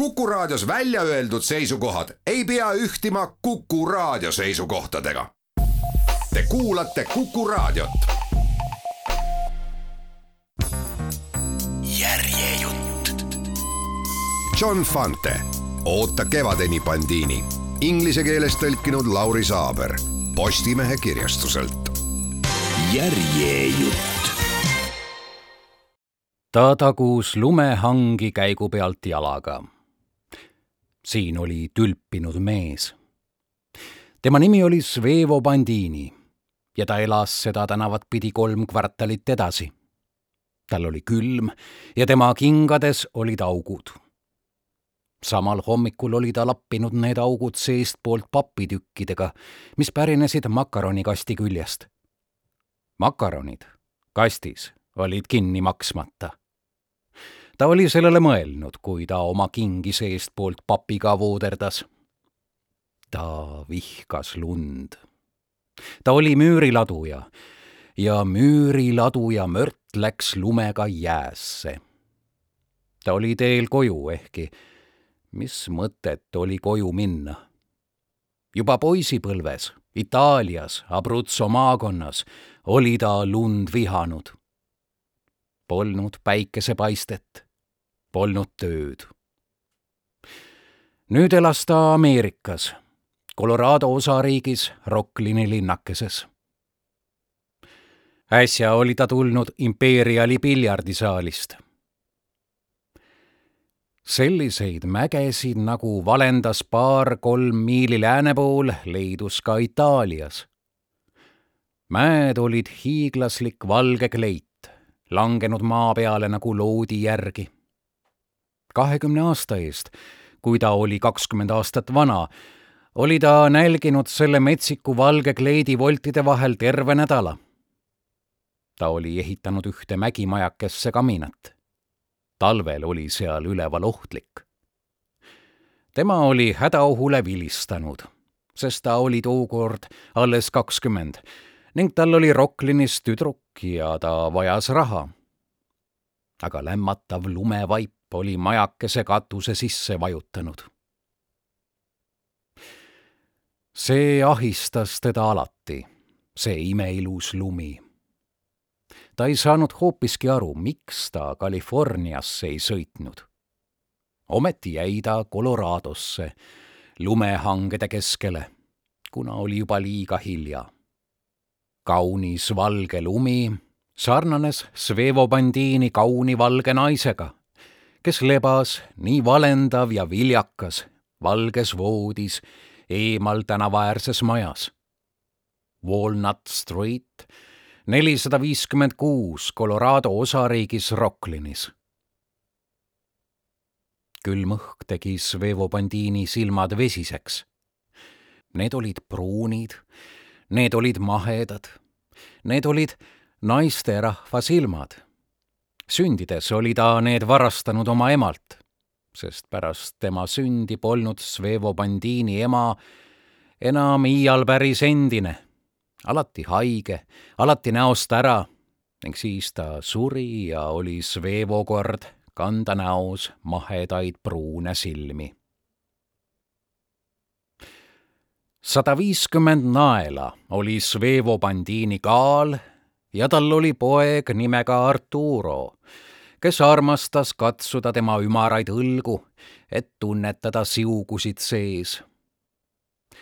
Kuku Raadios välja öeldud seisukohad ei pea ühtima Kuku Raadio seisukohtadega. Te kuulate Kuku Raadiot. järjejutt. John Fante, Oota kevadeni bandiini. Inglise keeles tõlkinud Lauri Saaber Postimehe kirjastuselt. järjejutt ta tagus lumehangi käigu pealt jalaga siin oli tülpinud mees. tema nimi oli Svevo Bandini ja ta elas seda tänavat pidi kolm kvartalit edasi. tal oli külm ja tema kingades olid augud. samal hommikul oli ta lappinud need augud seestpoolt papitükkidega, mis pärinesid makaronikasti küljest. makaronid kastis olid kinni maksmata ta oli sellele mõelnud, kui ta oma kingi seestpoolt papiga vooderdas. ta vihkas lund. ta oli müüriladuja ja müüriladuja mört läks lumega jäässe. ta oli teel koju, ehkki mis mõtet oli koju minna? juba poisipõlves Itaalias, Abruzzo maakonnas oli ta lund vihanud. Polnud päikesepaistet polnud tööd. nüüd elas ta Ameerikas, Colorado osariigis Rocklini linnakeses. äsja oli ta tulnud Imperiali piljardisaalist. selliseid mägesid, nagu valendas paar-kolm miili lääne pool, leidus ka Itaalias. mäed olid hiiglaslik valge kleit, langenud maa peale nagu loodi järgi kahekümne aasta eest, kui ta oli kakskümmend aastat vana, oli ta nälginud selle metsiku valge kleidi voltide vahel terve nädala. ta oli ehitanud ühte mägimajakesse kaminat. talvel oli seal üleval ohtlik. tema oli hädaohule vilistanud, sest ta oli tookord alles kakskümmend ning tal oli Rocklinis tüdruk ja ta vajas raha. aga lämmatav lumevaip oli majakese katuse sisse vajutanud. see ahistas teda alati, see imeilus lumi. ta ei saanud hoopiski aru, miks ta Californiasse ei sõitnud. ometi jäi ta Coloradosse, lumehangede keskele, kuna oli juba liiga hilja. kaunis valge lumi sarnanes Svevo Bandini kauni valge naisega kes lebas nii valendav ja viljakas valges voodis eemal tänavaäärses majas. Walnut Street, nelisada viiskümmend kuus Colorado osariigis Rocklinis. külm õhk tegi Svevo Bandini silmad vesiseks. Need olid pruunid, need olid mahedad, need olid naisterahva silmad sündides oli ta need varastanud oma emalt, sest pärast tema sündi polnud Svevo Bandini ema enam iial päris endine, alati haige, alati näost ära ning siis ta suri ja oli Svevo kord kanda näos mahedaid pruune silmi. sada viiskümmend naela oli Svevo Bandini kaal ja tal oli poeg nimega Arturo, kes armastas katsuda tema ümaraid õlgu, et tunnetada siugusid sees.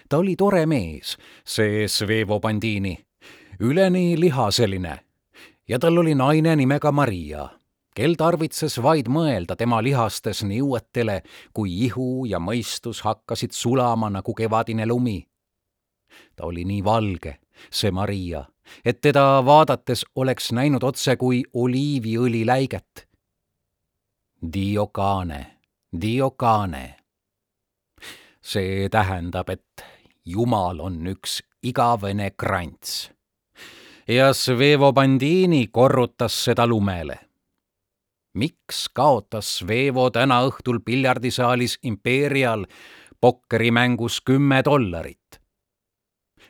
ta oli tore mees, see Svevo Bandini, üleni lihaseline ja tal oli naine nimega Maria, kel tarvitses vaid mõelda tema lihastes niuetele, kui ihu ja mõistus hakkasid sulama nagu kevadine lumi. ta oli nii valge, see Maria et teda vaadates oleks näinud otse kui oliiviõli läiget. Diokane, Diokane. see tähendab, et Jumal on üks igavene krants. ja Svevo Bandini korrutas seda lumele. miks kaotas Svevo täna õhtul piljardisaalis Imperial pokkerimängus kümme dollarit?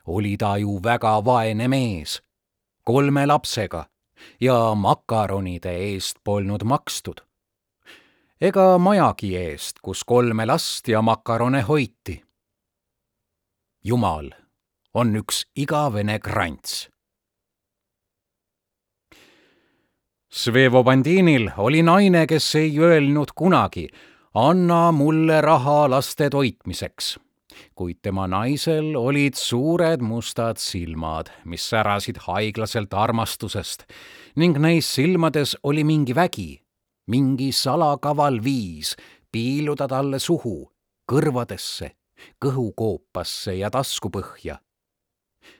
Oli ta ju väga vaene mees, kolme lapsega ja makaronide eest polnud makstud. ega majagi eest, kus kolme last ja makarone hoiti. Jumal on üks igavene krants. Svevobandinil oli naine, kes ei öelnud kunagi, anna mulle raha laste toitmiseks. Kuid tema naisel olid suured mustad silmad, mis särasid haiglaselt armastusest ning neis silmades oli mingi vägi, mingi salakaval viis piiluda talle suhu, kõrvadesse, kõhukoopasse ja taskupõhja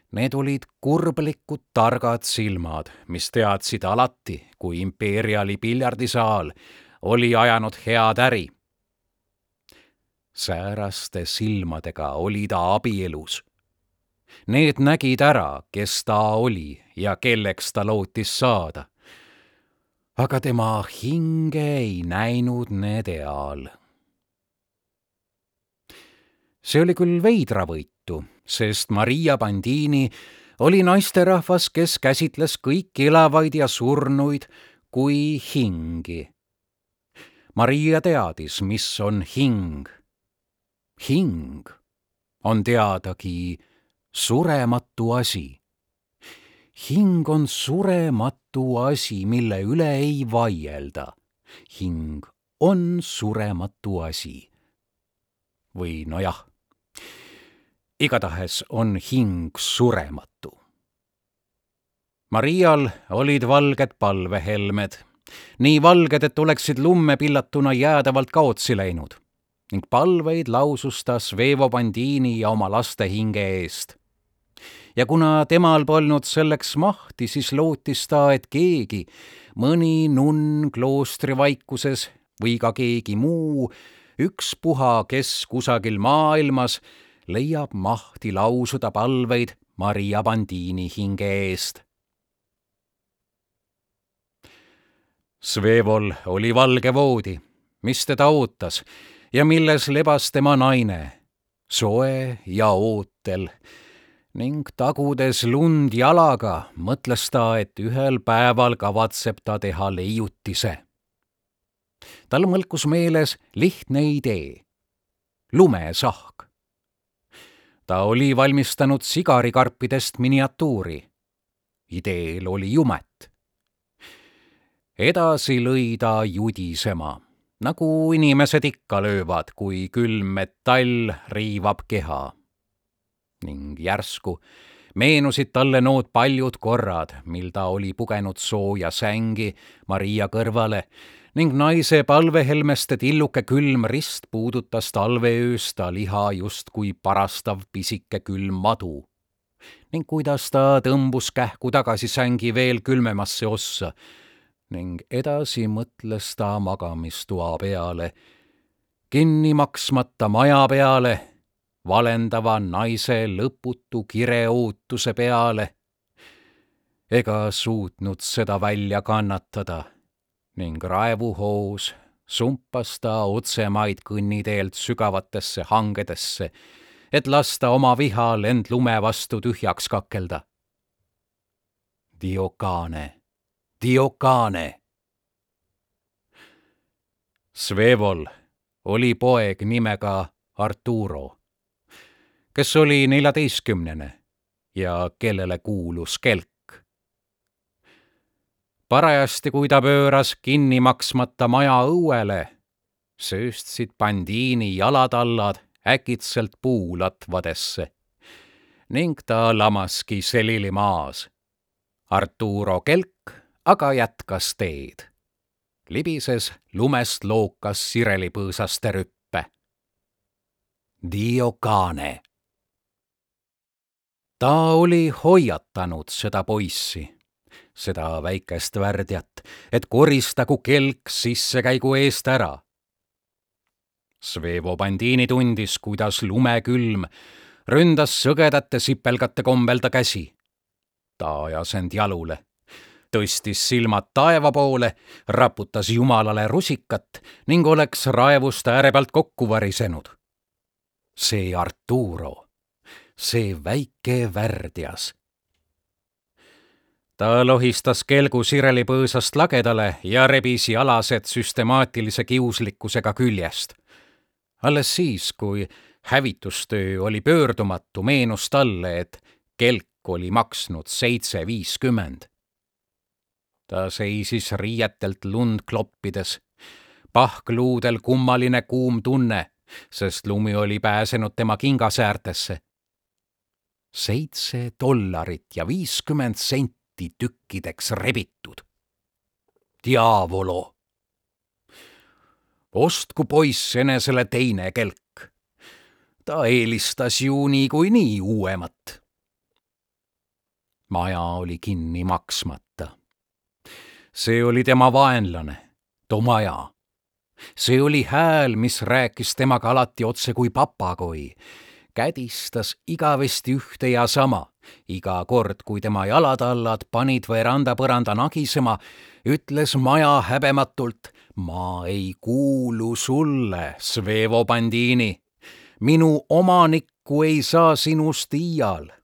Need olid kurblikud targad silmad, mis teadsid alati, kui impeeriali piljardisaal oli ajanud head äri. Sääraste silmadega oli ta abielus. Need nägid ära, kes ta oli ja kelleks ta lootis saada. aga tema hinge ei näinud need eal. see oli küll veidravõitu sest Maria Bandini oli naisterahvas, kes käsitles kõiki elavaid ja surnuid kui hingi. Maria teadis, mis on hing. Hing on teadagi surematu asi. hing on surematu asi, mille üle ei vaielda. hing on surematu asi. või nojah igatahes on hing surematu. Marial olid valged palvehelmed, nii valged, et oleksid lumme pillatuna jäädavalt kaotsi läinud ning palveid lausus ta Svevo Bandini ja oma laste hinge eest. ja kuna temal polnud selleks mahti, siis lootis ta, et keegi, mõni nunn kloostri vaikuses või ka keegi muu, ükspuha, kes kusagil maailmas leiab mahti lausuda palveid Maria Bandini hinge eest. Svevol oli valge voodi, mis teda ootas ja milles lebas tema naine, soe ja ootel ning tagudes lund jalaga, mõtles ta, et ühel päeval kavatseb ta teha leiutise. tal mõlkus meeles lihtne idee, lumesahk ta oli valmistanud sigarikarpidest miniatuuri. ideel oli jumet. edasi lõi ta judisema, nagu inimesed ikka löövad, kui külm metall riivab keha. ning järsku meenusid talle nood paljud korrad, mil ta oli pugenud sooja sängi Maria kõrvale ning naise palvehelmeste tilluke külm rist puudutas talveöös ta liha justkui parastav pisike külm madu. ning kuidas ta tõmbus kähku tagasi sängi veel külmemasse ossa ning edasi mõtles ta magamistoa peale, kinni maksmata maja peale, valendava naise lõputu kireootuse peale ega suutnud seda välja kannatada ning raevuhoos sumpas ta otsemaid kõnniteelt sügavatesse hangedesse, et lasta oma vihal end lume vastu tühjaks kakelda. Diokane, Diokane. Svevol oli poeg nimega Arturo, kes oli neljateistkümnene ja kellele kuulus kelk parajasti, kui ta pööras kinni maksmata maja õuele, sööstsid bandiini jalatallad äkitselt puulatvadesse ning ta lamaski selili maas. Arturo Kelk aga jätkas teed. libises lumest lookas sirelipõõsaste rüppe. Dio Cane. ta oli hoiatanud seda poissi seda väikest värdjat, et koristagu kelk sissekäigu eest ära. Svevo Bandini tundis, kuidas lumekülm ründas sõgedate sipelgate kombel ta käsi. ta ajas end jalule, tõstis silmad taeva poole, raputas jumalale rusikat ning oleks raevust ääre pealt kokku varisenud. see Arturo, see väike värdjas ta lohistas kelgu Sireli põõsast lagedale ja rebis jalased süstemaatilise kiuslikkusega küljest. alles siis, kui hävitustöö oli pöördumatu, meenus talle, et kelk oli maksnud seitse viiskümmend. Ta seisis riietelt lund kloppides, pahkluudel kummaline kuum tunne, sest lumi oli pääsenud tema kingasäärtesse. seitse dollarit ja viiskümmend senti tükkideks rebitud. Diavolo! ostku poiss enesele teine kelk ta eelistas ju niikuinii uuemat. maja oli kinni maksmata. See oli tema vaenlane, too maja. see oli hääl, mis rääkis temaga alati otse kui papagoi, kädistas igavesti ühte ja sama. iga kord, kui tema jalatallad panid veranda põranda nagisema, ütles maja häbematult ma ei kuulu sulle, Svevo Bandini minu omanikku ei saa sinust iial.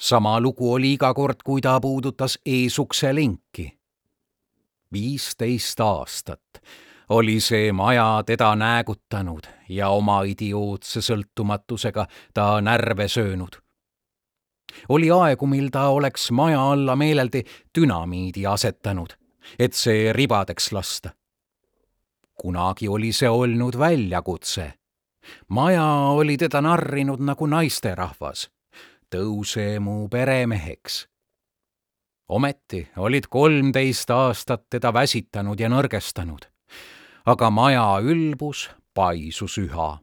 Sama lugu oli iga kord, kui ta puudutas eesukse linki. viisteist aastat oli see maja teda näägutanud ja oma idiootse sõltumatusega ta närve söönud. oli aegu, mil ta oleks maja alla meeleldi dünamiidi asetanud, et see ribadeks lasta. kunagi oli see olnud väljakutse maja oli teda narrinud nagu naisterahvas. Tõuse mu peremeheks. ometi olid kolmteist aastat teda väsitanud ja nõrgestanud. aga maja ülbus paisus üha.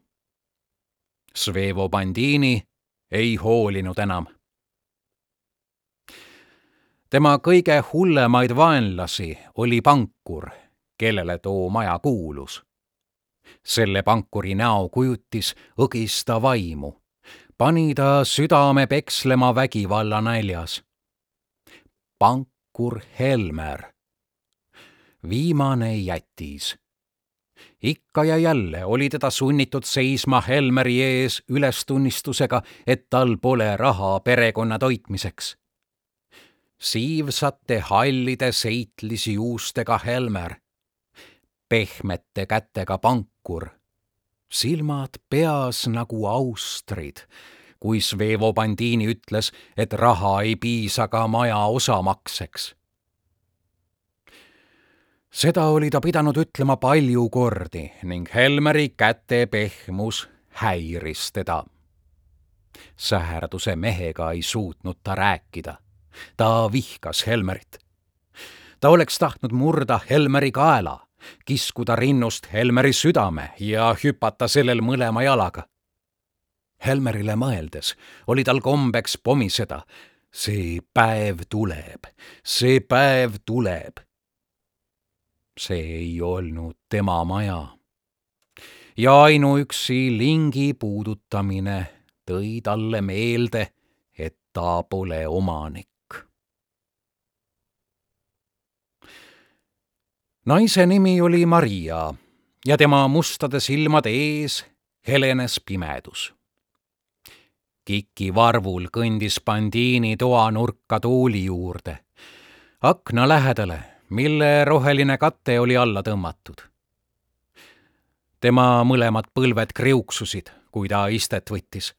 Svevo Bandini ei hoolinud enam. tema kõige hullemaid vaenlasi oli pankur, kellele too maja kuulus selle pankuri näokujutis õgis ta vaimu, pani ta südame pekslema vägivalla näljas. pankur Helmer, viimane jättis. ikka ja jälle oli teda sunnitud seisma Helmeri ees ülestunnistusega, et tal pole raha perekonna toitmiseks siivsate hallide seitlisi juustega Helmer pehmete kätega pankur, silmad peas nagu austrid, kui Svevo Bandini ütles, et raha ei piisa ka maja osamakseks. seda oli ta pidanud ütlema palju kordi ning Helmeri käte pehmus häiris teda. säherduse mehega ei suutnud ta rääkida. ta vihkas Helmerit. ta oleks tahtnud murda Helmeri kaela kiskuda rinnust Helmeri südame ja hüpata sellel mõlema jalaga. Helmerile mõeldes oli tal kombeks pomiseda. see päev tuleb, see päev tuleb. see ei olnud tema maja. ja ainuüksi lingi puudutamine tõi talle meelde, et ta pole omanik. Naise nimi oli Maria ja tema mustade silmade ees helenes pimedus. Kiki varvul kõndis Bandiini toanurka tuuli juurde, akna lähedale, mille roheline kate oli alla tõmmatud. tema mõlemad põlved kriuksusid, kui ta istet võttis.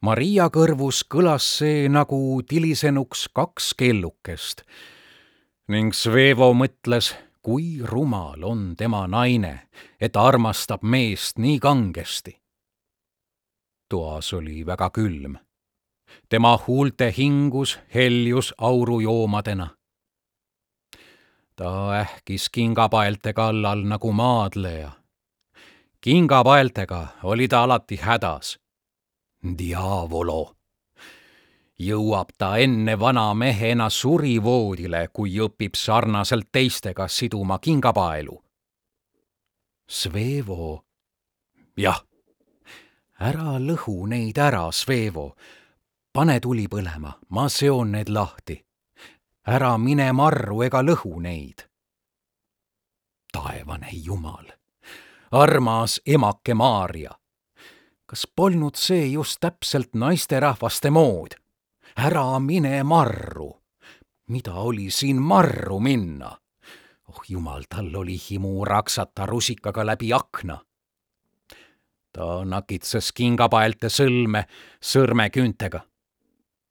Maria kõrvus kõlas see nagu tilisenuks kaks kellukest ning Svevo mõtles, kui rumal on tema naine, et armastab meest nii kangesti. toas oli väga külm. tema huulte hingus heljus aurujoomadena. ta ähkis kingapaelte kallal nagu maadleja. kingapaeltega oli ta alati hädas. Diavolo jõuab ta enne vana mehena surivoodile, kui õpib sarnaselt teistega siduma kingapaelu. Svevo. jah, ära lõhu neid ära, Svevo. pane tuli põlema, ma seon need lahti. ära mine marru ega lõhu neid. taevane jumal, armas emake Maarja kas polnud see just täpselt naisterahvaste mood? Ära mine marru. mida oli siin marru minna? oh jumal, tal oli himu raksata rusikaga läbi akna. ta nakitses kingapaelte sõlme sõrmeküüntega.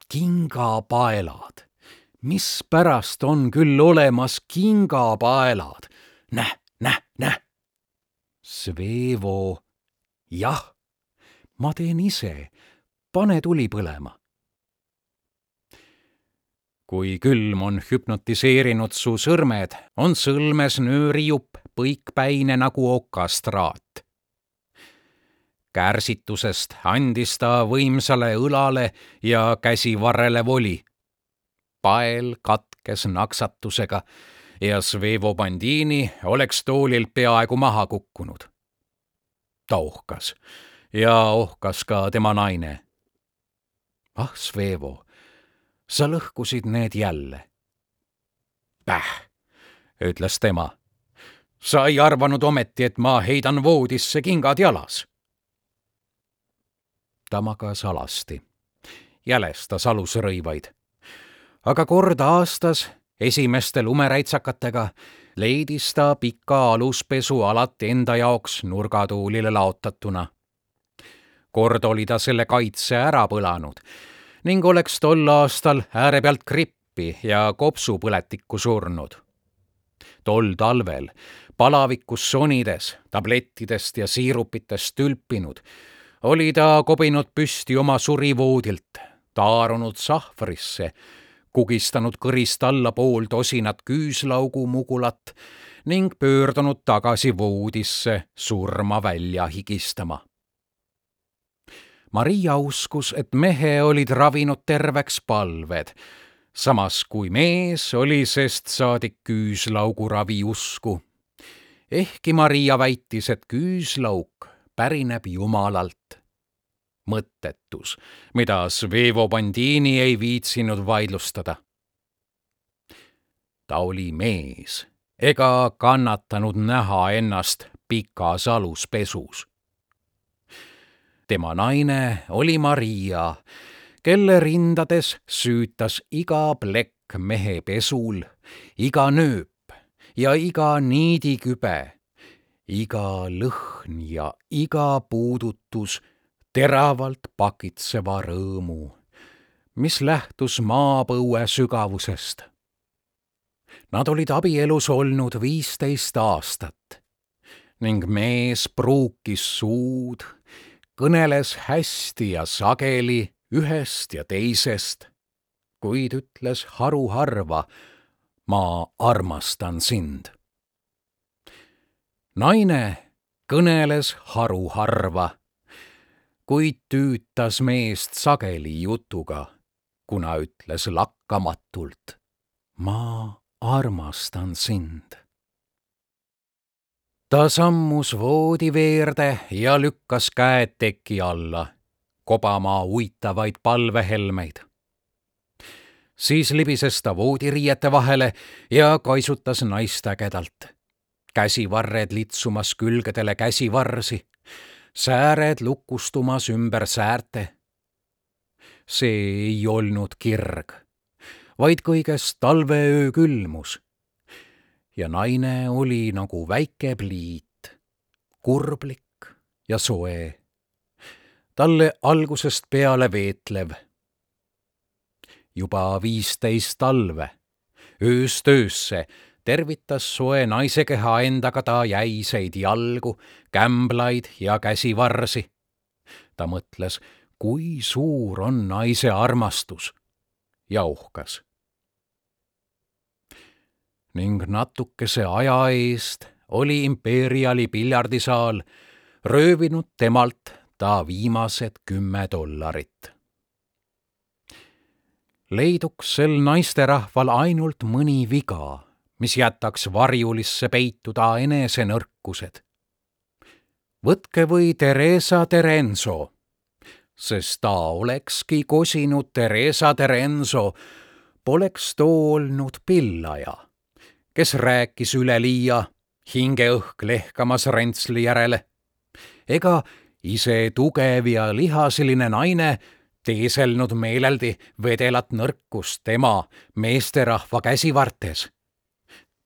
kingapaelad, mispärast on küll olemas kingapaelad? näh, näh, näh. Svevo, jah, ma teen ise, pane tuli põlema kui külm on hüpnotiseerinud su sõrmed, on sõlmes nöörijupp põikpäine nagu okastraat. kärsitusest andis ta võimsale õlale ja käsivarrele voli. pael katkes naksatusega ja Svevo Bandini oleks toolilt peaaegu maha kukkunud. ta ohkas ja ohkas ka tema naine. ah, Svevo sa lõhkusid need jälle. Päh, ütles tema. sa ei arvanud ometi, et ma heidan voodisse kingad jalas? ta magas alasti, jälestas alusrõivaid. aga kord aastas esimeste lumeräitsakatega leidis ta pika aluspesu alati enda jaoks nurgatuulile laotatuna. kord oli ta selle kaitse ära põlanud ning oleks tol aastal äärepealt grippi ja kopsupõletikku surnud. tol talvel palavikus sonides, tablettidest ja siirupitest tülpinud, oli ta kobinud püsti oma surivoodilt, taarunud sahvrisse, kugistanud kõrist alla pool tosinat küüslaugu mugulat ning pöördunud tagasi voodisse surma välja higistama Maria uskus, et mehe olid ravinud terveks palved, samas kui mees oli sest saadik küüslauguravi usku. ehkki Maria väitis, et küüslauk pärineb Jumalalt. mõttetus, mida Svevo Bandini ei viitsinud vaidlustada. ta oli mees ega kannatanud näha ennast pikas aluspesus tema naine oli Maria, kelle rindades süütas iga plekk mehe pesul, iga nööp ja iga niidikübe, iga lõhn ja iga puudutus teravalt pakitseva rõõmu, mis lähtus maapõue sügavusest. Nad olid abielus olnud viisteist aastat ning mees pruukis suud kõneles hästi ja sageli ühest ja teisest, kuid ütles haruharva, ma armastan sind. naine kõneles haruharva, kuid tüütas meest sageli jutuga, kuna ütles lakkamatult, ma armastan sind ta sammus voodi veerde ja lükkas käed teki alla, kobama uitavaid palvehelmeid. siis libises ta voodiriiete vahele ja kaisutas naist ägedalt. käsivarred litsumas külgedele käsivarsi, sääred lukustumas ümber säärte. see ei olnud kirg, vaid kõigest talveöö külmus ja naine oli nagu väike pliit, kurblik ja soe, talle algusest peale veetlev. juba viisteist talve, ööst öösse tervitas soe naise keha endaga ta jäiseid jalgu, kämblaid ja käsivarsi. ta mõtles, kui suur on naise armastus ja uhkas ning natukese aja eest oli Imperiali piljardisaal röövinud temalt ta viimased kümme dollarit. leiduks sel naisterahval ainult mõni viga, mis jätaks varjulisse peituda enesenõrkused. võtke või Theresa Terenzo, sest ta olekski kosinud Theresa Terenzo, poleks too olnud pillaja kes rääkis üleliia, hingeõhk lehkamas rentsli järele. ega ise tugev ja lihaseline naine teeselnud meeleldi vedelat nõrkust tema meesterahva käsivartes.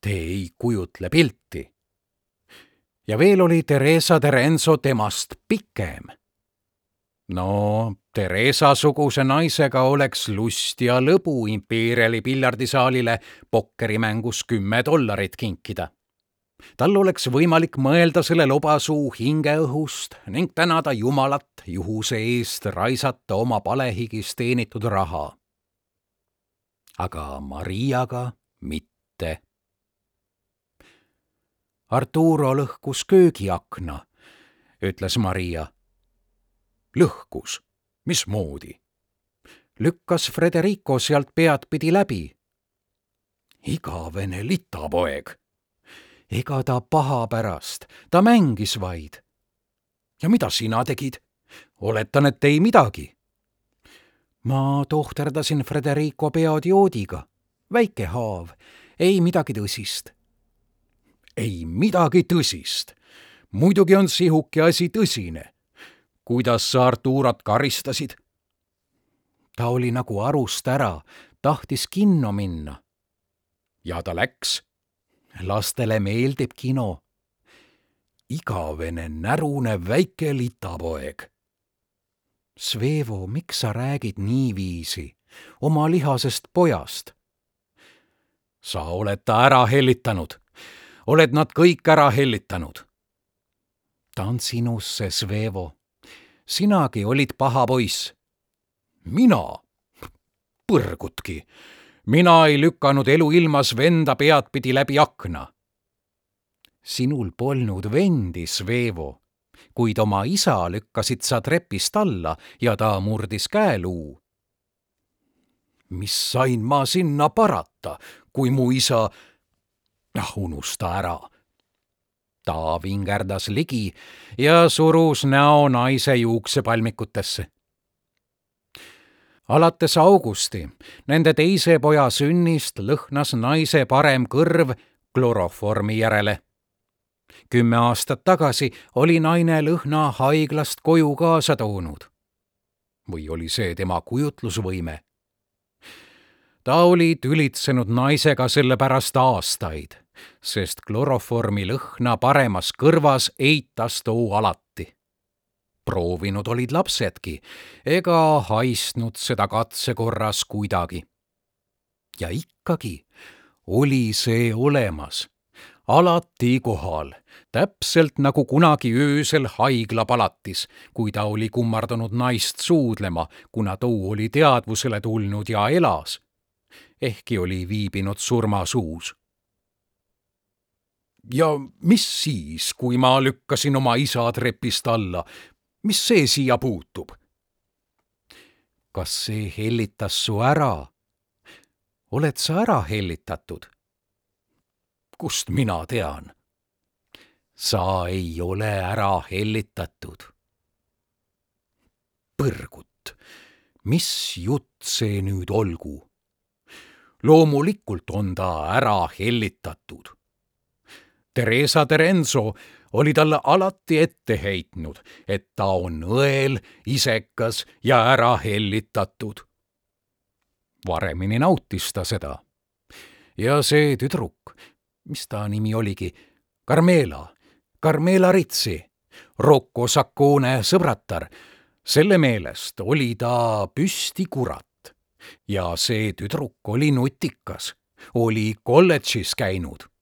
Te ei kujutle pilti. ja veel oli Theresa Terenzo temast pikem. no Theresa-suguse naisega oleks lust ja lõbu impeeriali piljardisaalile pokkerimängus kümme dollarit kinkida tal oleks võimalik mõelda selle lobasuu hingeõhust ning tänada Jumalat juhuse eest raisata oma palehigis teenitud raha. aga Mariaga mitte. Arturo lõhkus köögiakna, ütles Maria. lõhkus, mismoodi? lükkas Frederico sealt peadpidi läbi. igavene litapoeg ega ta paha pärast, ta mängis vaid. ja mida sina tegid? oletan, et ei midagi. ma tohterdasin Frederico pead joodiga. väike haav, ei midagi tõsist. ei midagi tõsist. muidugi on sihuke asi tõsine. Kuidas sa Arturat karistasid? ta oli nagu arust ära, tahtis kinno minna. ja ta läks lastele meeldib kino. igavene närune väike litapoeg. Svevo, miks sa räägid niiviisi oma lihasest pojast? sa oled ta ära hellitanud, oled nad kõik ära hellitanud. ta on sinusse, Svevo. Sinagi olid paha poiss. mina? põrgutki mina ei lükanud eluilmas venda peadpidi läbi akna. sinul polnud vendi, Svevo, kuid oma isa lükkasid sa trepist alla ja ta murdis käeluu. mis sain ma sinna parata, kui mu isa, ah unusta ära ta vingerdas ligi ja surus näo naise juuksepalmikutesse alates augusti, nende teise poja sünnist lõhnas naise parem kõrv kloroformi järele. kümme aastat tagasi oli naine lõhna haiglast koju kaasa toonud. või oli see tema kujutlusvõime? ta oli tülitsenud naisega selle pärast aastaid, sest kloroformi lõhna paremas kõrvas eitas too alati. Proovinud olid lapsedki ega haistnud seda katse korras kuidagi. ja ikkagi oli see olemas, alati kohal, täpselt nagu kunagi öösel haiglapalatis, kui ta oli kummardanud naist suudlema, kuna too oli teadvusele tulnud ja elas, ehkki oli viibinud surmasuus ja mis siis, kui ma lükkasin oma isa trepist alla mis see siia puutub? kas see hellitas su ära? oled sa ära hellitatud? kust mina tean? sa ei ole ära hellitatud. põrgut, mis jutt see nüüd olgu? loomulikult on ta ära hellitatud. Theresa Terenzo oli talle alati ette heitnud, et ta on õel, isekas ja ära hellitatud. varemini nautis ta seda. ja see tüdruk, mis ta nimi oligi, Carmela, Carmela Ritsi, Rocco Saccone sõbratar, selle meelest oli ta püsti kurat. ja see tüdruk oli nutikas, oli kolledžis käinud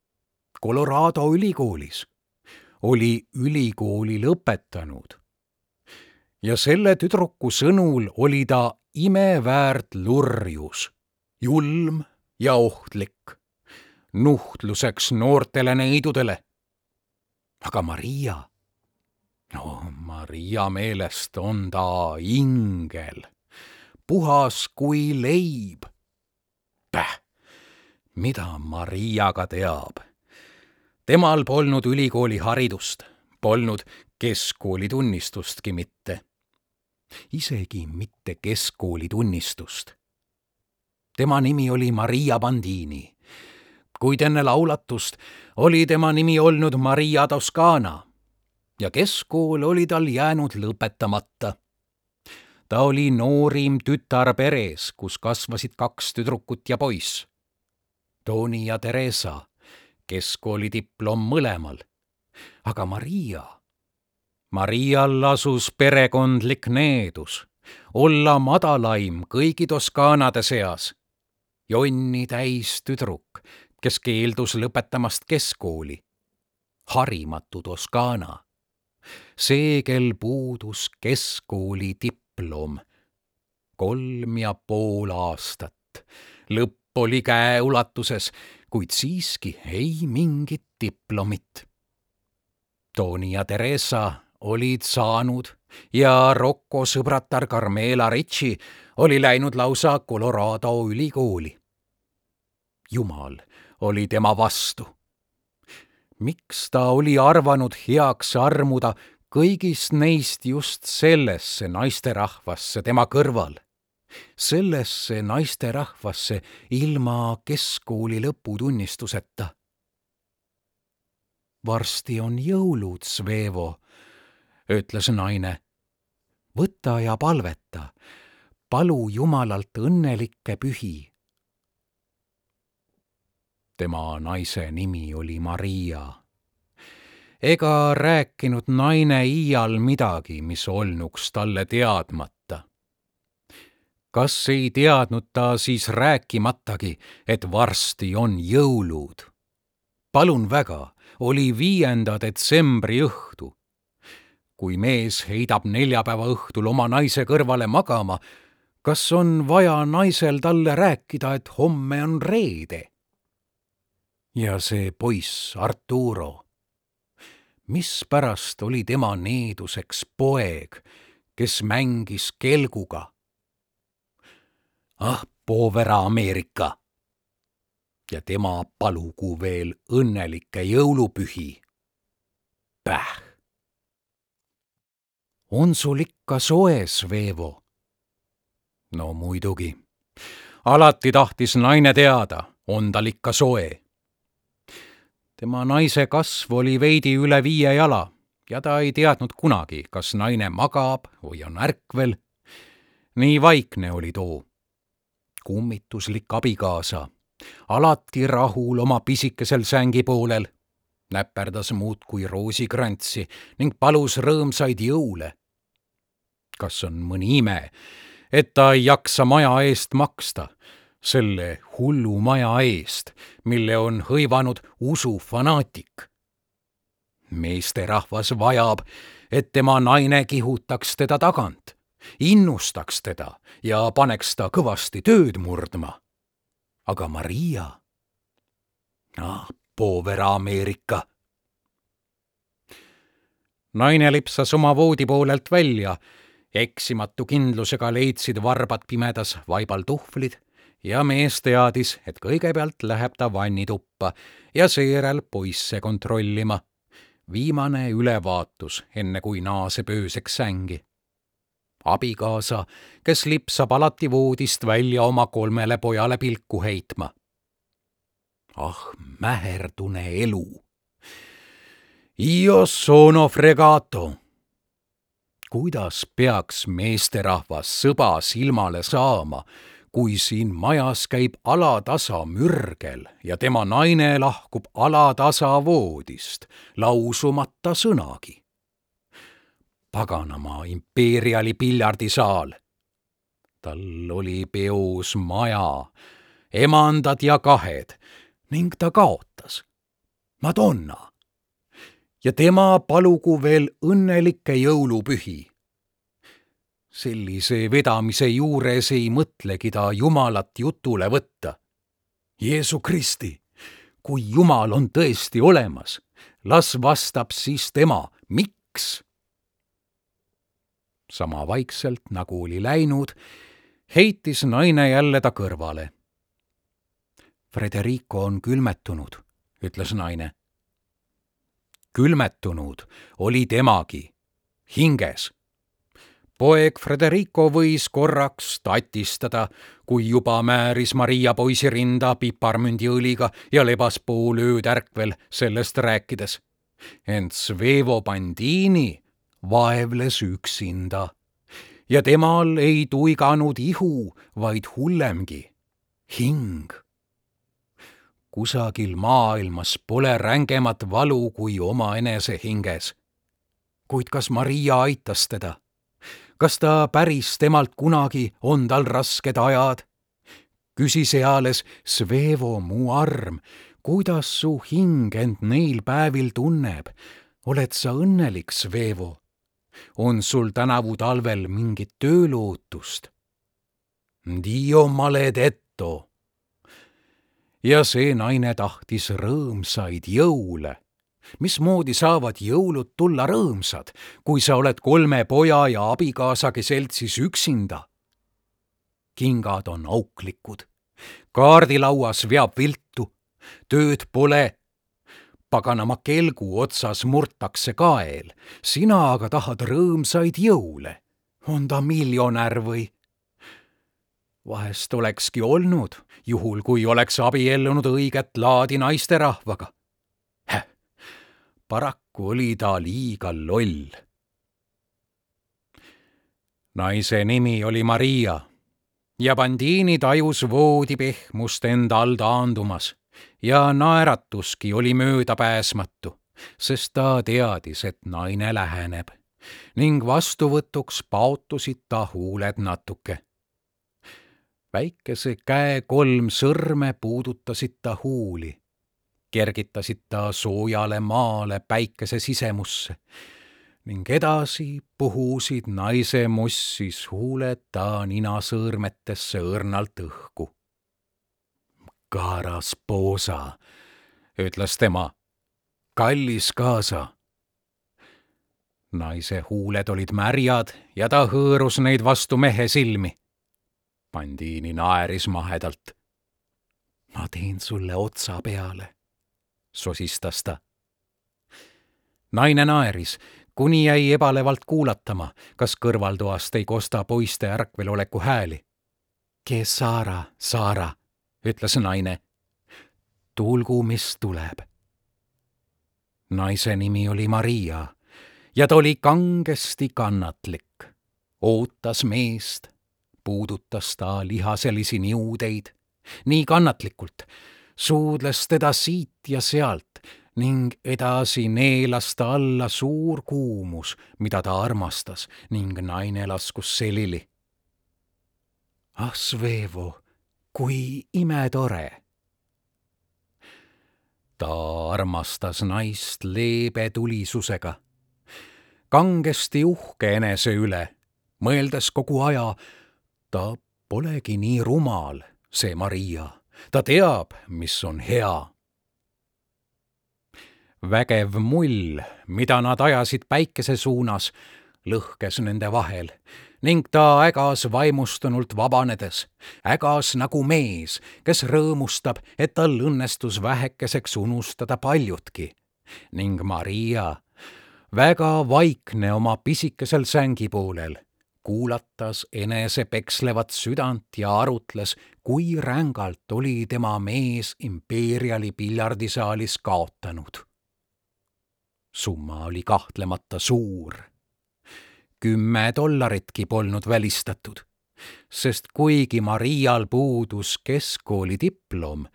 Colorado ülikoolis oli ülikooli lõpetanud. ja selle tüdruku sõnul oli ta imeväärt lurjus, julm ja ohtlik, nuhtluseks noortele neidudele. aga Maria, no Maria meelest on ta ingel, puhas kui leib. Päh, mida Mariaga teab temal polnud ülikooliharidust, polnud keskkoolitunnistustki mitte. isegi mitte keskkoolitunnistust. tema nimi oli Maria Bandini, kuid enne laulatust oli tema nimi olnud Maria Toscana ja keskkool oli tal jäänud lõpetamata. ta oli noorim tütar peres, kus kasvasid kaks tüdrukut ja poiss. Toni ja Theresa, keskkoolidiplom mõlemal. aga Maria, Marial asus perekondlik needus, olla madalaim kõigi Toskaanade seas. jonni täis tüdruk, kes keeldus lõpetamast keskkooli. harimatu Toskaana see, kel puudus keskkooli diplom. kolm ja pool aastat, lõpp oli käeulatuses, kuid siiski ei mingit diplomit. Toni ja Theresa olid saanud ja Rocco sõbratar Carmela Ricci oli läinud lausa Colorado ülikooli. jumal oli tema vastu miks ta oli arvanud heaks armuda kõigist neist just sellesse naisterahvasse tema kõrval, sellesse naisterahvasse ilma keskkooli lõputunnistuseta. varsti on jõulud, Svevo, ütles naine. võta ja palveta, palu Jumalalt õnnelikke pühi tema naise nimi oli Maria. ega rääkinud naine iial midagi, mis olnuks talle teadmata. Kas ei teadnud ta siis rääkimatagi, et varsti on jõulud? palun väga, oli viienda detsembri õhtu. kui mees heidab neljapäeva õhtul oma naise kõrvale magama, kas on vaja naisel talle rääkida, et homme on reede? ja see poiss Arturo. mispärast oli tema needuseks poeg, kes mängis kelguga? Ah, poovera Ameerika. ja tema palugu veel õnnelikke jõulupühi. Päh. on sul ikka soe, Svevo? no muidugi. alati tahtis naine teada, on tal ikka soe tema naise kasv oli veidi üle viie jala ja ta ei teadnud kunagi, kas naine magab või on ärkvel. nii vaikne oli too. Kummituslik abikaasa, alati rahul oma pisikesel sängi poolel, näperdas muudkui roosikrantsi ning palus rõõmsaid jõule. kas on mõni ime, et ta ei jaksa maja eest maksta selle hullu maja eest, mille on hõivanud usufanaatik. meesterahvas vajab, et tema naine kihutaks teda tagant, innustaks teda ja paneks ta kõvasti tööd murdma. aga Maria? ah, poovera Ameerika. naine lipsas oma voodi poolelt välja eksimatu kindlusega leidsid varbad pimedas vaibal tuhvlid ja mees teadis, et kõigepealt läheb ta vannituppa ja seejärel poisse kontrollima. viimane ülevaatus, enne kui naaseb ööseks sängi. Abikaasa, kes lipsab alati voodist välja oma kolmele pojale pilku heitma. ah, mäherdune elu. Io sono fregato kuidas peaks meesterahvas sõba silmale saama, kui siin majas käib alatasa mürgel ja tema naine lahkub alatasa voodist, lausumata sõnagi. Paganama impeeriali piljardisaal. tal oli peos maja, emandad ja kahed ning ta kaotas. Madonna. ja tema palugu veel õnnelikke jõulupühi sellise vedamise juures ei mõtlegi ta Jumalat jutule võtta. Jeesu Kristi, kui Jumal on tõesti olemas, las vastab siis tema, miks? Sama vaikselt, nagu oli läinud, heitis naine jälle ta kõrvale. Frederico on külmetunud, ütles naine. külmetunud oli temagi, hinges poeg Frederico võis korraks tatistada, kui juba määris Maria poisi rinda piparmündiõliga ja lebas pool ööd ärkvel sellest rääkides. ent Svevo Bandini vaevles üksinda ja temal ei tuiganud ihu, vaid hullemgi hing. kusagil maailmas pole rängemat valu kui omaenese hinges. kuid kas Maria aitas teda? kas ta päris temalt kunagi on tal rasked ajad? küsis eales Svevo mu arm, kuidas su hing end neil päevil tunneb. oled sa õnnelik, Svevo? On sul tänavu talvel mingit töölootust? Dio maledetto. ja see naine tahtis rõõmsaid jõule. mismoodi saavad jõulud tulla rõõmsad, kui sa oled kolme poja ja abikaasagi seltsis üksinda? kingad on auklikud, kaardilauas veab viltu, tööd pole paganama kelgu otsas murtakse kael, sina aga tahad rõõmsaid jõule. on ta miljonär või? vahest olekski olnud, juhul kui oleks abiellunud õiget laadi naisterahvaga. paraku oli ta liiga loll. naise nimi oli Maria ja Bandini tajus voodi pehmust enda all taandumas ja naeratuski oli möödapääsmatu, sest ta teadis, et naine läheneb ning vastuvõtuks paotusid ta huuled natuke. väikese käe kolm sõrme puudutasid ta huuli, kergitasid ta soojale maale päikese sisemusse ning edasi puhusid naise mossis huuled ta ninasõõrmetesse õrnalt õhku Karas poosa, ütles tema. kallis kaasa. naise huuled olid märjad ja ta hõõrus neid vastu mehe silmi. Bandiini naeris mahedalt. ma teen sulle otsa peale, sosistas ta. naine naeris, kuni jäi ebalevalt kuulatama, kas kõrvaltoast ei kosta poiste ärkveloleku hääli. kes Saara, Saara ütles naine. tulgu, mis tuleb. naise nimi oli Maria ja ta oli kangesti kannatlik. ootas meest, puudutas ta lihaselisi niudeid nii kannatlikult, suudles teda siit ja sealt ning edasi neelas ta alla suur kuumus, mida ta armastas ning naine laskus selili. ah, Svevo kui imetore. ta armastas naist leebe tulisusega, kangesti uhke enese üle, mõeldes kogu aja, ta polegi nii rumal, see Maria, ta teab, mis on hea. Vägev mull, mida nad ajasid päikese suunas, lõhkes nende vahel ning ta ägas vaimustunult vabanedes, ägas nagu mees, kes rõõmustab, et tal õnnestus vähekeseks unustada paljutki. ning Maria, väga vaikne oma pisikesel sängipoolel, kuulatas enese pekslevat südant ja arutles, kui rängalt oli tema mees impeeriali piljardisaalis kaotanud. summa oli kahtlemata suur kümme dollaritki polnud välistatud, sest kuigi Marial puudus keskkooli diplom,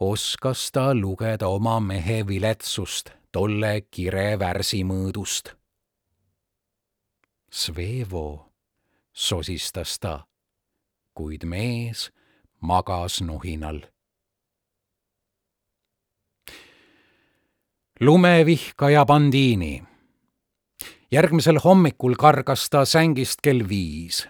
oskas ta lugeda oma mehe viletsust tolle kire värsimõõdust. Svevo, sosistas ta, kuid mees magas nohinal. lumevihkaja Bandini järgmisel hommikul kargas ta sängist kell viis.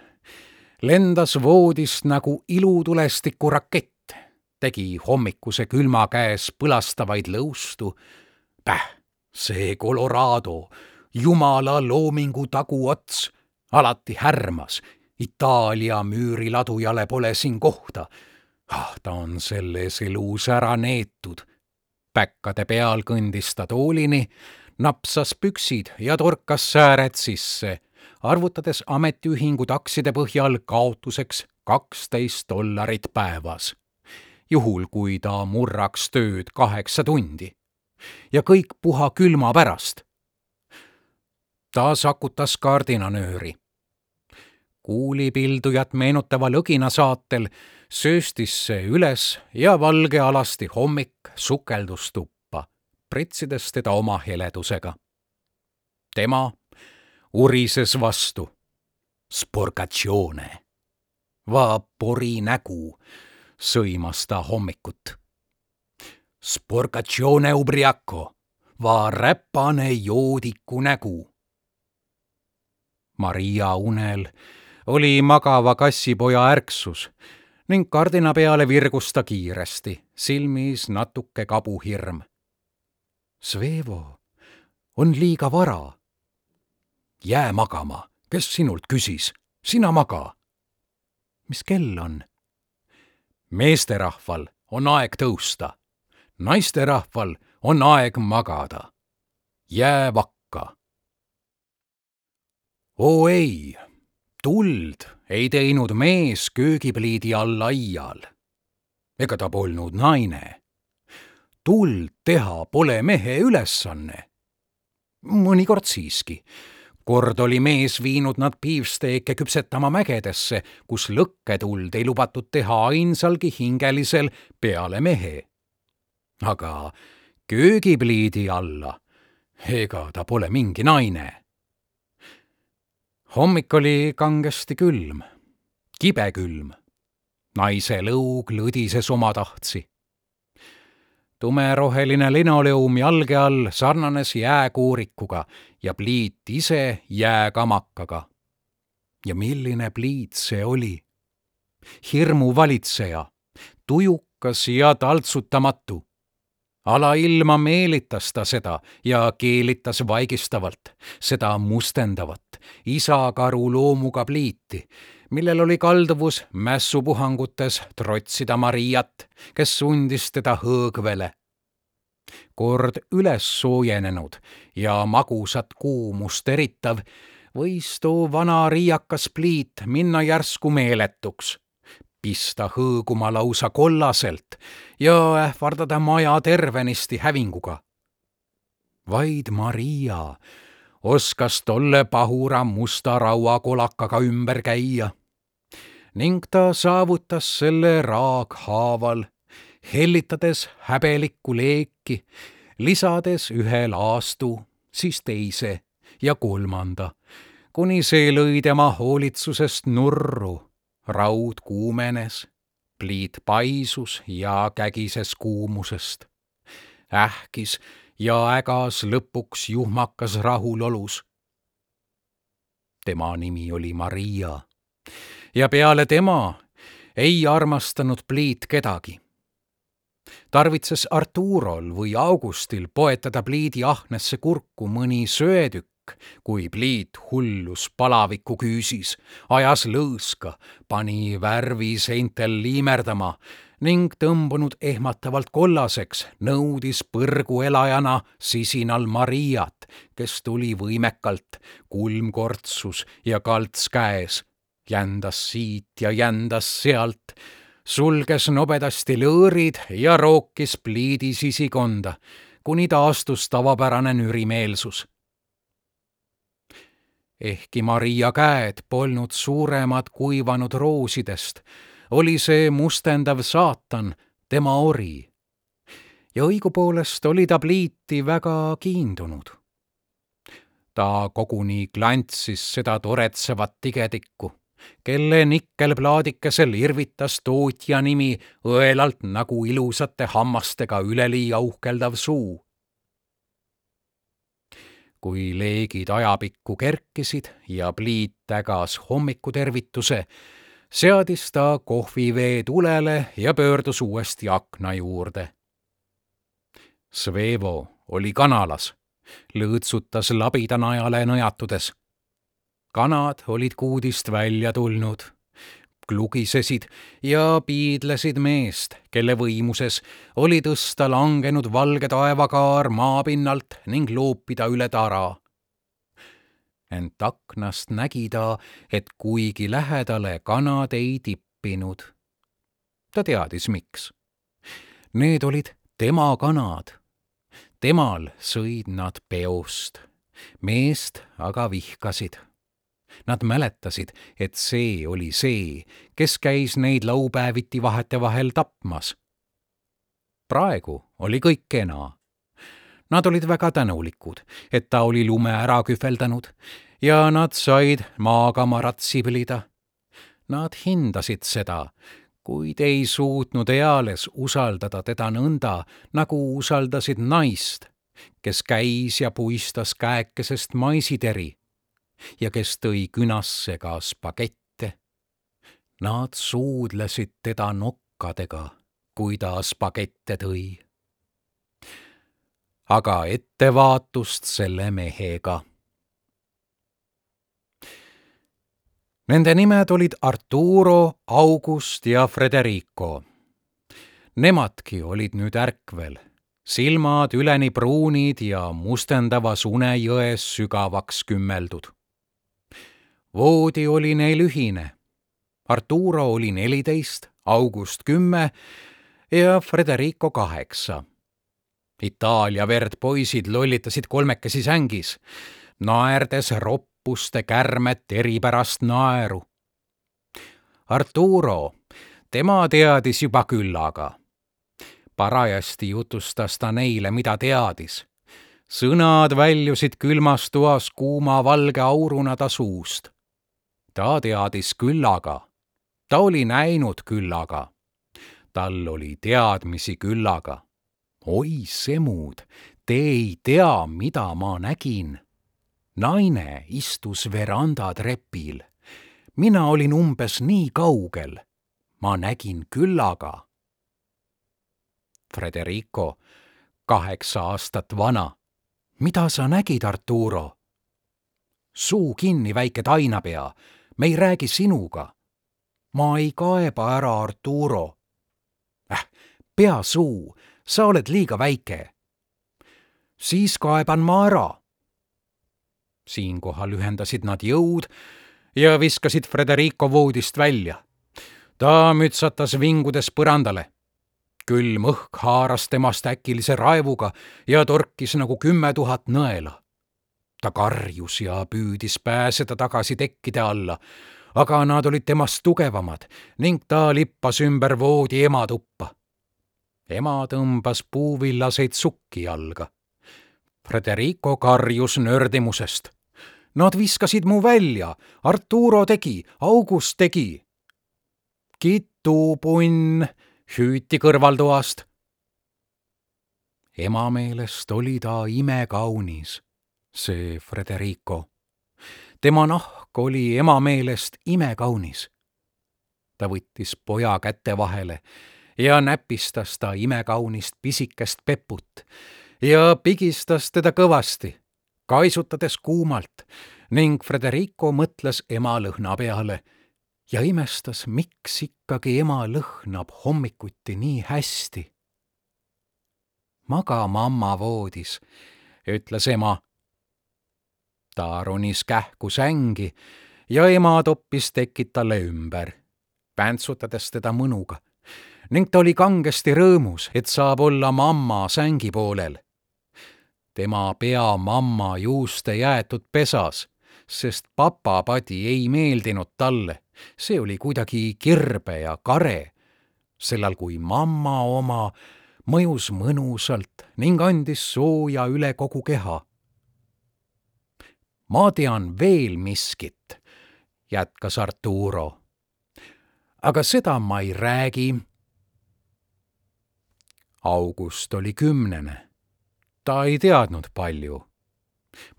lendas voodist nagu ilutulestiku rakett, tegi hommikuse külma käes põlastavaid lõustu. Päh, see Colorado, jumala loomingu taguots, alati härmas. Itaalia müüriladujale pole siin kohta. ah, ta on selles elus ära neetud. päkkade peal kõndis ta toolini napsas püksid ja torkas sääred sisse, arvutades ametiühingu takside põhjal kaotuseks kaksteist dollarit päevas. juhul, kui ta murraks tööd kaheksa tundi. ja kõik puha külma pärast. ta sakutas kardinanööri. kuulipildujat meenutava lõgina saatel sööstis see üles ja valgealasti hommik sukeldus tuppa, pritsides teda oma heledusega. tema urises vastu. Sporgatsioone. Va pori nägu, sõimas ta hommikut. Sporgatsioone ubriaco, va räpane joodiku nägu. Maria unel oli magava kassipoja ärksus ning kardina peale virgus ta kiiresti, silmis natuke kabuhirm. Svevo, on liiga vara. jää magama, kes sinult küsis, sina maga. mis kell on? meesterahval on aeg tõusta, naisterahval on aeg magada. jää vakka. oo ei tuld ei teinud mees köögipliidi all aial. ega ta polnud naine. Tuld teha pole mehe ülesanne. mõnikord siiski. kord oli mees viinud nad piivsteeke küpsetama mägedesse, kus lõkketuld ei lubatud teha ainsalgi hingelisel peale mehe. aga köögipliidi alla, ega ta pole mingi naine hommik oli kangesti külm, kibe külm. naise lõug lõdises omatahtsi. Tumeroheline linoleum jalge all sarnanes jääkuurikuga ja pliit ise jääkamakaga. ja milline pliit see oli? hirmuvalitseja, tujukas ja taltsutamatu alailma meelitas ta seda ja keelitas vaigistavalt, seda mustendavat, isakaru loomuga pliiti, millel oli kalduvus mässupuhangutes trotsida Mariat, kes sundis teda hõõgvele. kord üles soojenenud ja magusat kuumust eritav, võis too vana riiakas pliit minna järsku meeletuks pista hõõguma lausa kollaselt ja ähvardada maja tervenisti hävinguga. vaid Maria oskas tolle pahura musta rauakolakaga ümber käia ning ta saavutas selle raaghaaval, hellitades häbelikku leeki, lisades ühe laastu, siis teise ja kolmanda, kuni see lõi tema hoolitsusest nurru raud kuumenes, pliit paisus ja kägises kuumusest. ähkis ja ägas lõpuks juhmakas rahulolus. tema nimi oli Maria ja peale tema ei armastanud pliit kedagi. tarvitses Arturol või Augustil poetada pliidi ahnesse kurku mõni söetükk, kui pliit hullus palaviku küüsis, ajas lõõska, pani värvi seintel liimerdama ning tõmbunud ehmatavalt kollaseks, nõudis põrguelajana sisinal Mariat, kes tuli võimekalt, kulm kortsus ja kalts käes, jändas siit ja jändas sealt, sulges nobedasti lõõrid ja rookis pliidi sisikonda, kuni taastus tavapärane nürimeelsus ehkki Maria käed polnud suuremad kuivanud roosidest, oli see mustendav saatan tema ori. ja õigupoolest oli ta pliiti väga kiindunud. ta koguni klantsis seda toretsevat tigedikku, kelle nikkelplaadikesel irvitas tootja nimi õelalt nagu ilusate hammastega üleliia uhkeldav suu kui leegid ajapikku kerkisid ja pliit tägas hommikutervituse, seadis ta kohvivee tulele ja pöördus uuesti akna juurde. Svevo oli kanalas, lõõtsutas labidanajale nõjatudes. Kanad olid kuudist välja tulnud klugisesid ja piidlesid meest, kelle võimuses oli tõsta langenud valge taevakaar maapinnalt ning loopida üle tara. ent aknast nägi ta, et kuigi lähedale kanad ei tippinud. ta teadis, miks. Need olid tema kanad. temal sõid nad peost, meest aga vihkasid Nad mäletasid, et see oli see, kes käis neid laupäeviti vahetevahel tapmas. praegu oli kõik kena. Nad olid väga tänulikud, et ta oli lume ära kühveldanud ja nad said maaga maratsi põlida. Nad hindasid seda, kuid ei suutnud eales usaldada teda nõnda, nagu usaldasid naist, kes käis ja puistas käekesest maisiteri ja kes tõi künasse ka spagette. Nad suudlesid teda nokkadega, kui ta spagette tõi. aga ettevaatust selle mehega. Nende nimed olid Arturo, August ja Frederico. Nemadki olid nüüd ärkvel silmad üleni pruunid ja mustendavas unejões sügavaks kümmeldud voodi oli neil ühine. Arturo oli neliteist, August kümme ja Frederico kaheksa. Itaalia verd poisid lollitasid kolmekesi sängis, naerdes roppuste kärmet eripärast naeru. Arturo, tema teadis juba küllaga. parajasti jutustas ta neile, mida teadis sõnad väljusid külmas toas kuuma valge auruna ta suust ta teadis küllaga, ta oli näinud küllaga, tal oli teadmisi küllaga. oi semud, te ei tea, mida ma nägin. naine istus veranda trepil. mina olin umbes nii kaugel. ma nägin küllaga. Frederico, kaheksa aastat vana. mida sa nägid, Arturo? suu kinni, väike tainapea me ei räägi sinuga. ma ei kaeba ära, Arturo. äh, pea suu, sa oled liiga väike. siis kaeban ma ära. siinkohal ühendasid nad jõud ja viskasid Frederico voodist välja. ta mütsatas vingudes põrandale külm õhk haaras temast äkilise raevuga ja torkis nagu kümme tuhat nõela ta karjus ja püüdis pääseda tagasi tekkide alla, aga nad olid temast tugevamad ning ta lippas ümber voodi ema tuppa. ema tõmbas puuvillaseid sukki jalga. Frederico karjus nördimusest. Nad viskasid mu välja, Arturo tegi, August tegi. kitupunn hüüti kõrvaltoast. ema meelest oli ta imekaunis see Frederico. tema nahk oli ema meelest imekaunis. ta võttis poja käte vahele ja näpistas ta imekaunist pisikest peput ja pigistas teda kõvasti, kaisutades kuumalt ning Frederico mõtles ema lõhna peale ja imestas, miks ikkagi ema lõhnab hommikuti nii hästi. maga mamma voodis, ütles ema ta ronis kähku sängi ja ema toppis tekid talle ümber, väntsutades teda mõnuga. Ning ta oli kangesti rõõmus, et saab olla mamma sängi poolel. tema pea mamma juuste jäetud pesas, sest papapadi ei meeldinud talle, see oli kuidagi kirbe ja kare, sellal kui mamma oma mõjus mõnusalt ning andis sooja üle kogu keha ma tean veel miskit, jätkas Arturo. aga seda ma ei räägi. August oli kümnene. ta ei teadnud palju.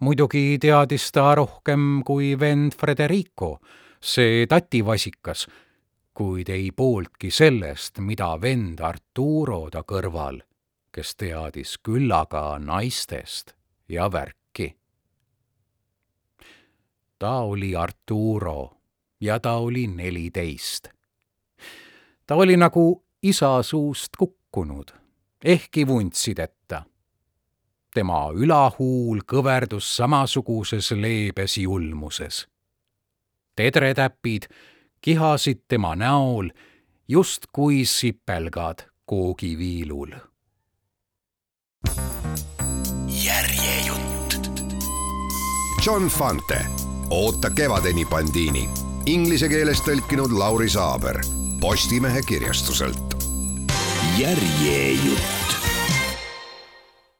muidugi teadis ta rohkem kui vend Frederico, see tativasikas, kuid ei pooltki sellest, mida vend Arturo ta kõrval, kes teadis küllaga naistest ja värki ta oli Arturo ja ta oli neliteist. ta oli nagu isa suust kukkunud, ehkki vuntsideta. tema ülahuul kõverdus samasuguses leebes julmuses. tedretäpid kihasid tema näol justkui sipelgad koogiviilul. järjejutt. John Fante oota kevadeni Bandiini. Inglise keeles tõlkinud Lauri Saaber Postimehe kirjastuselt. järjejutt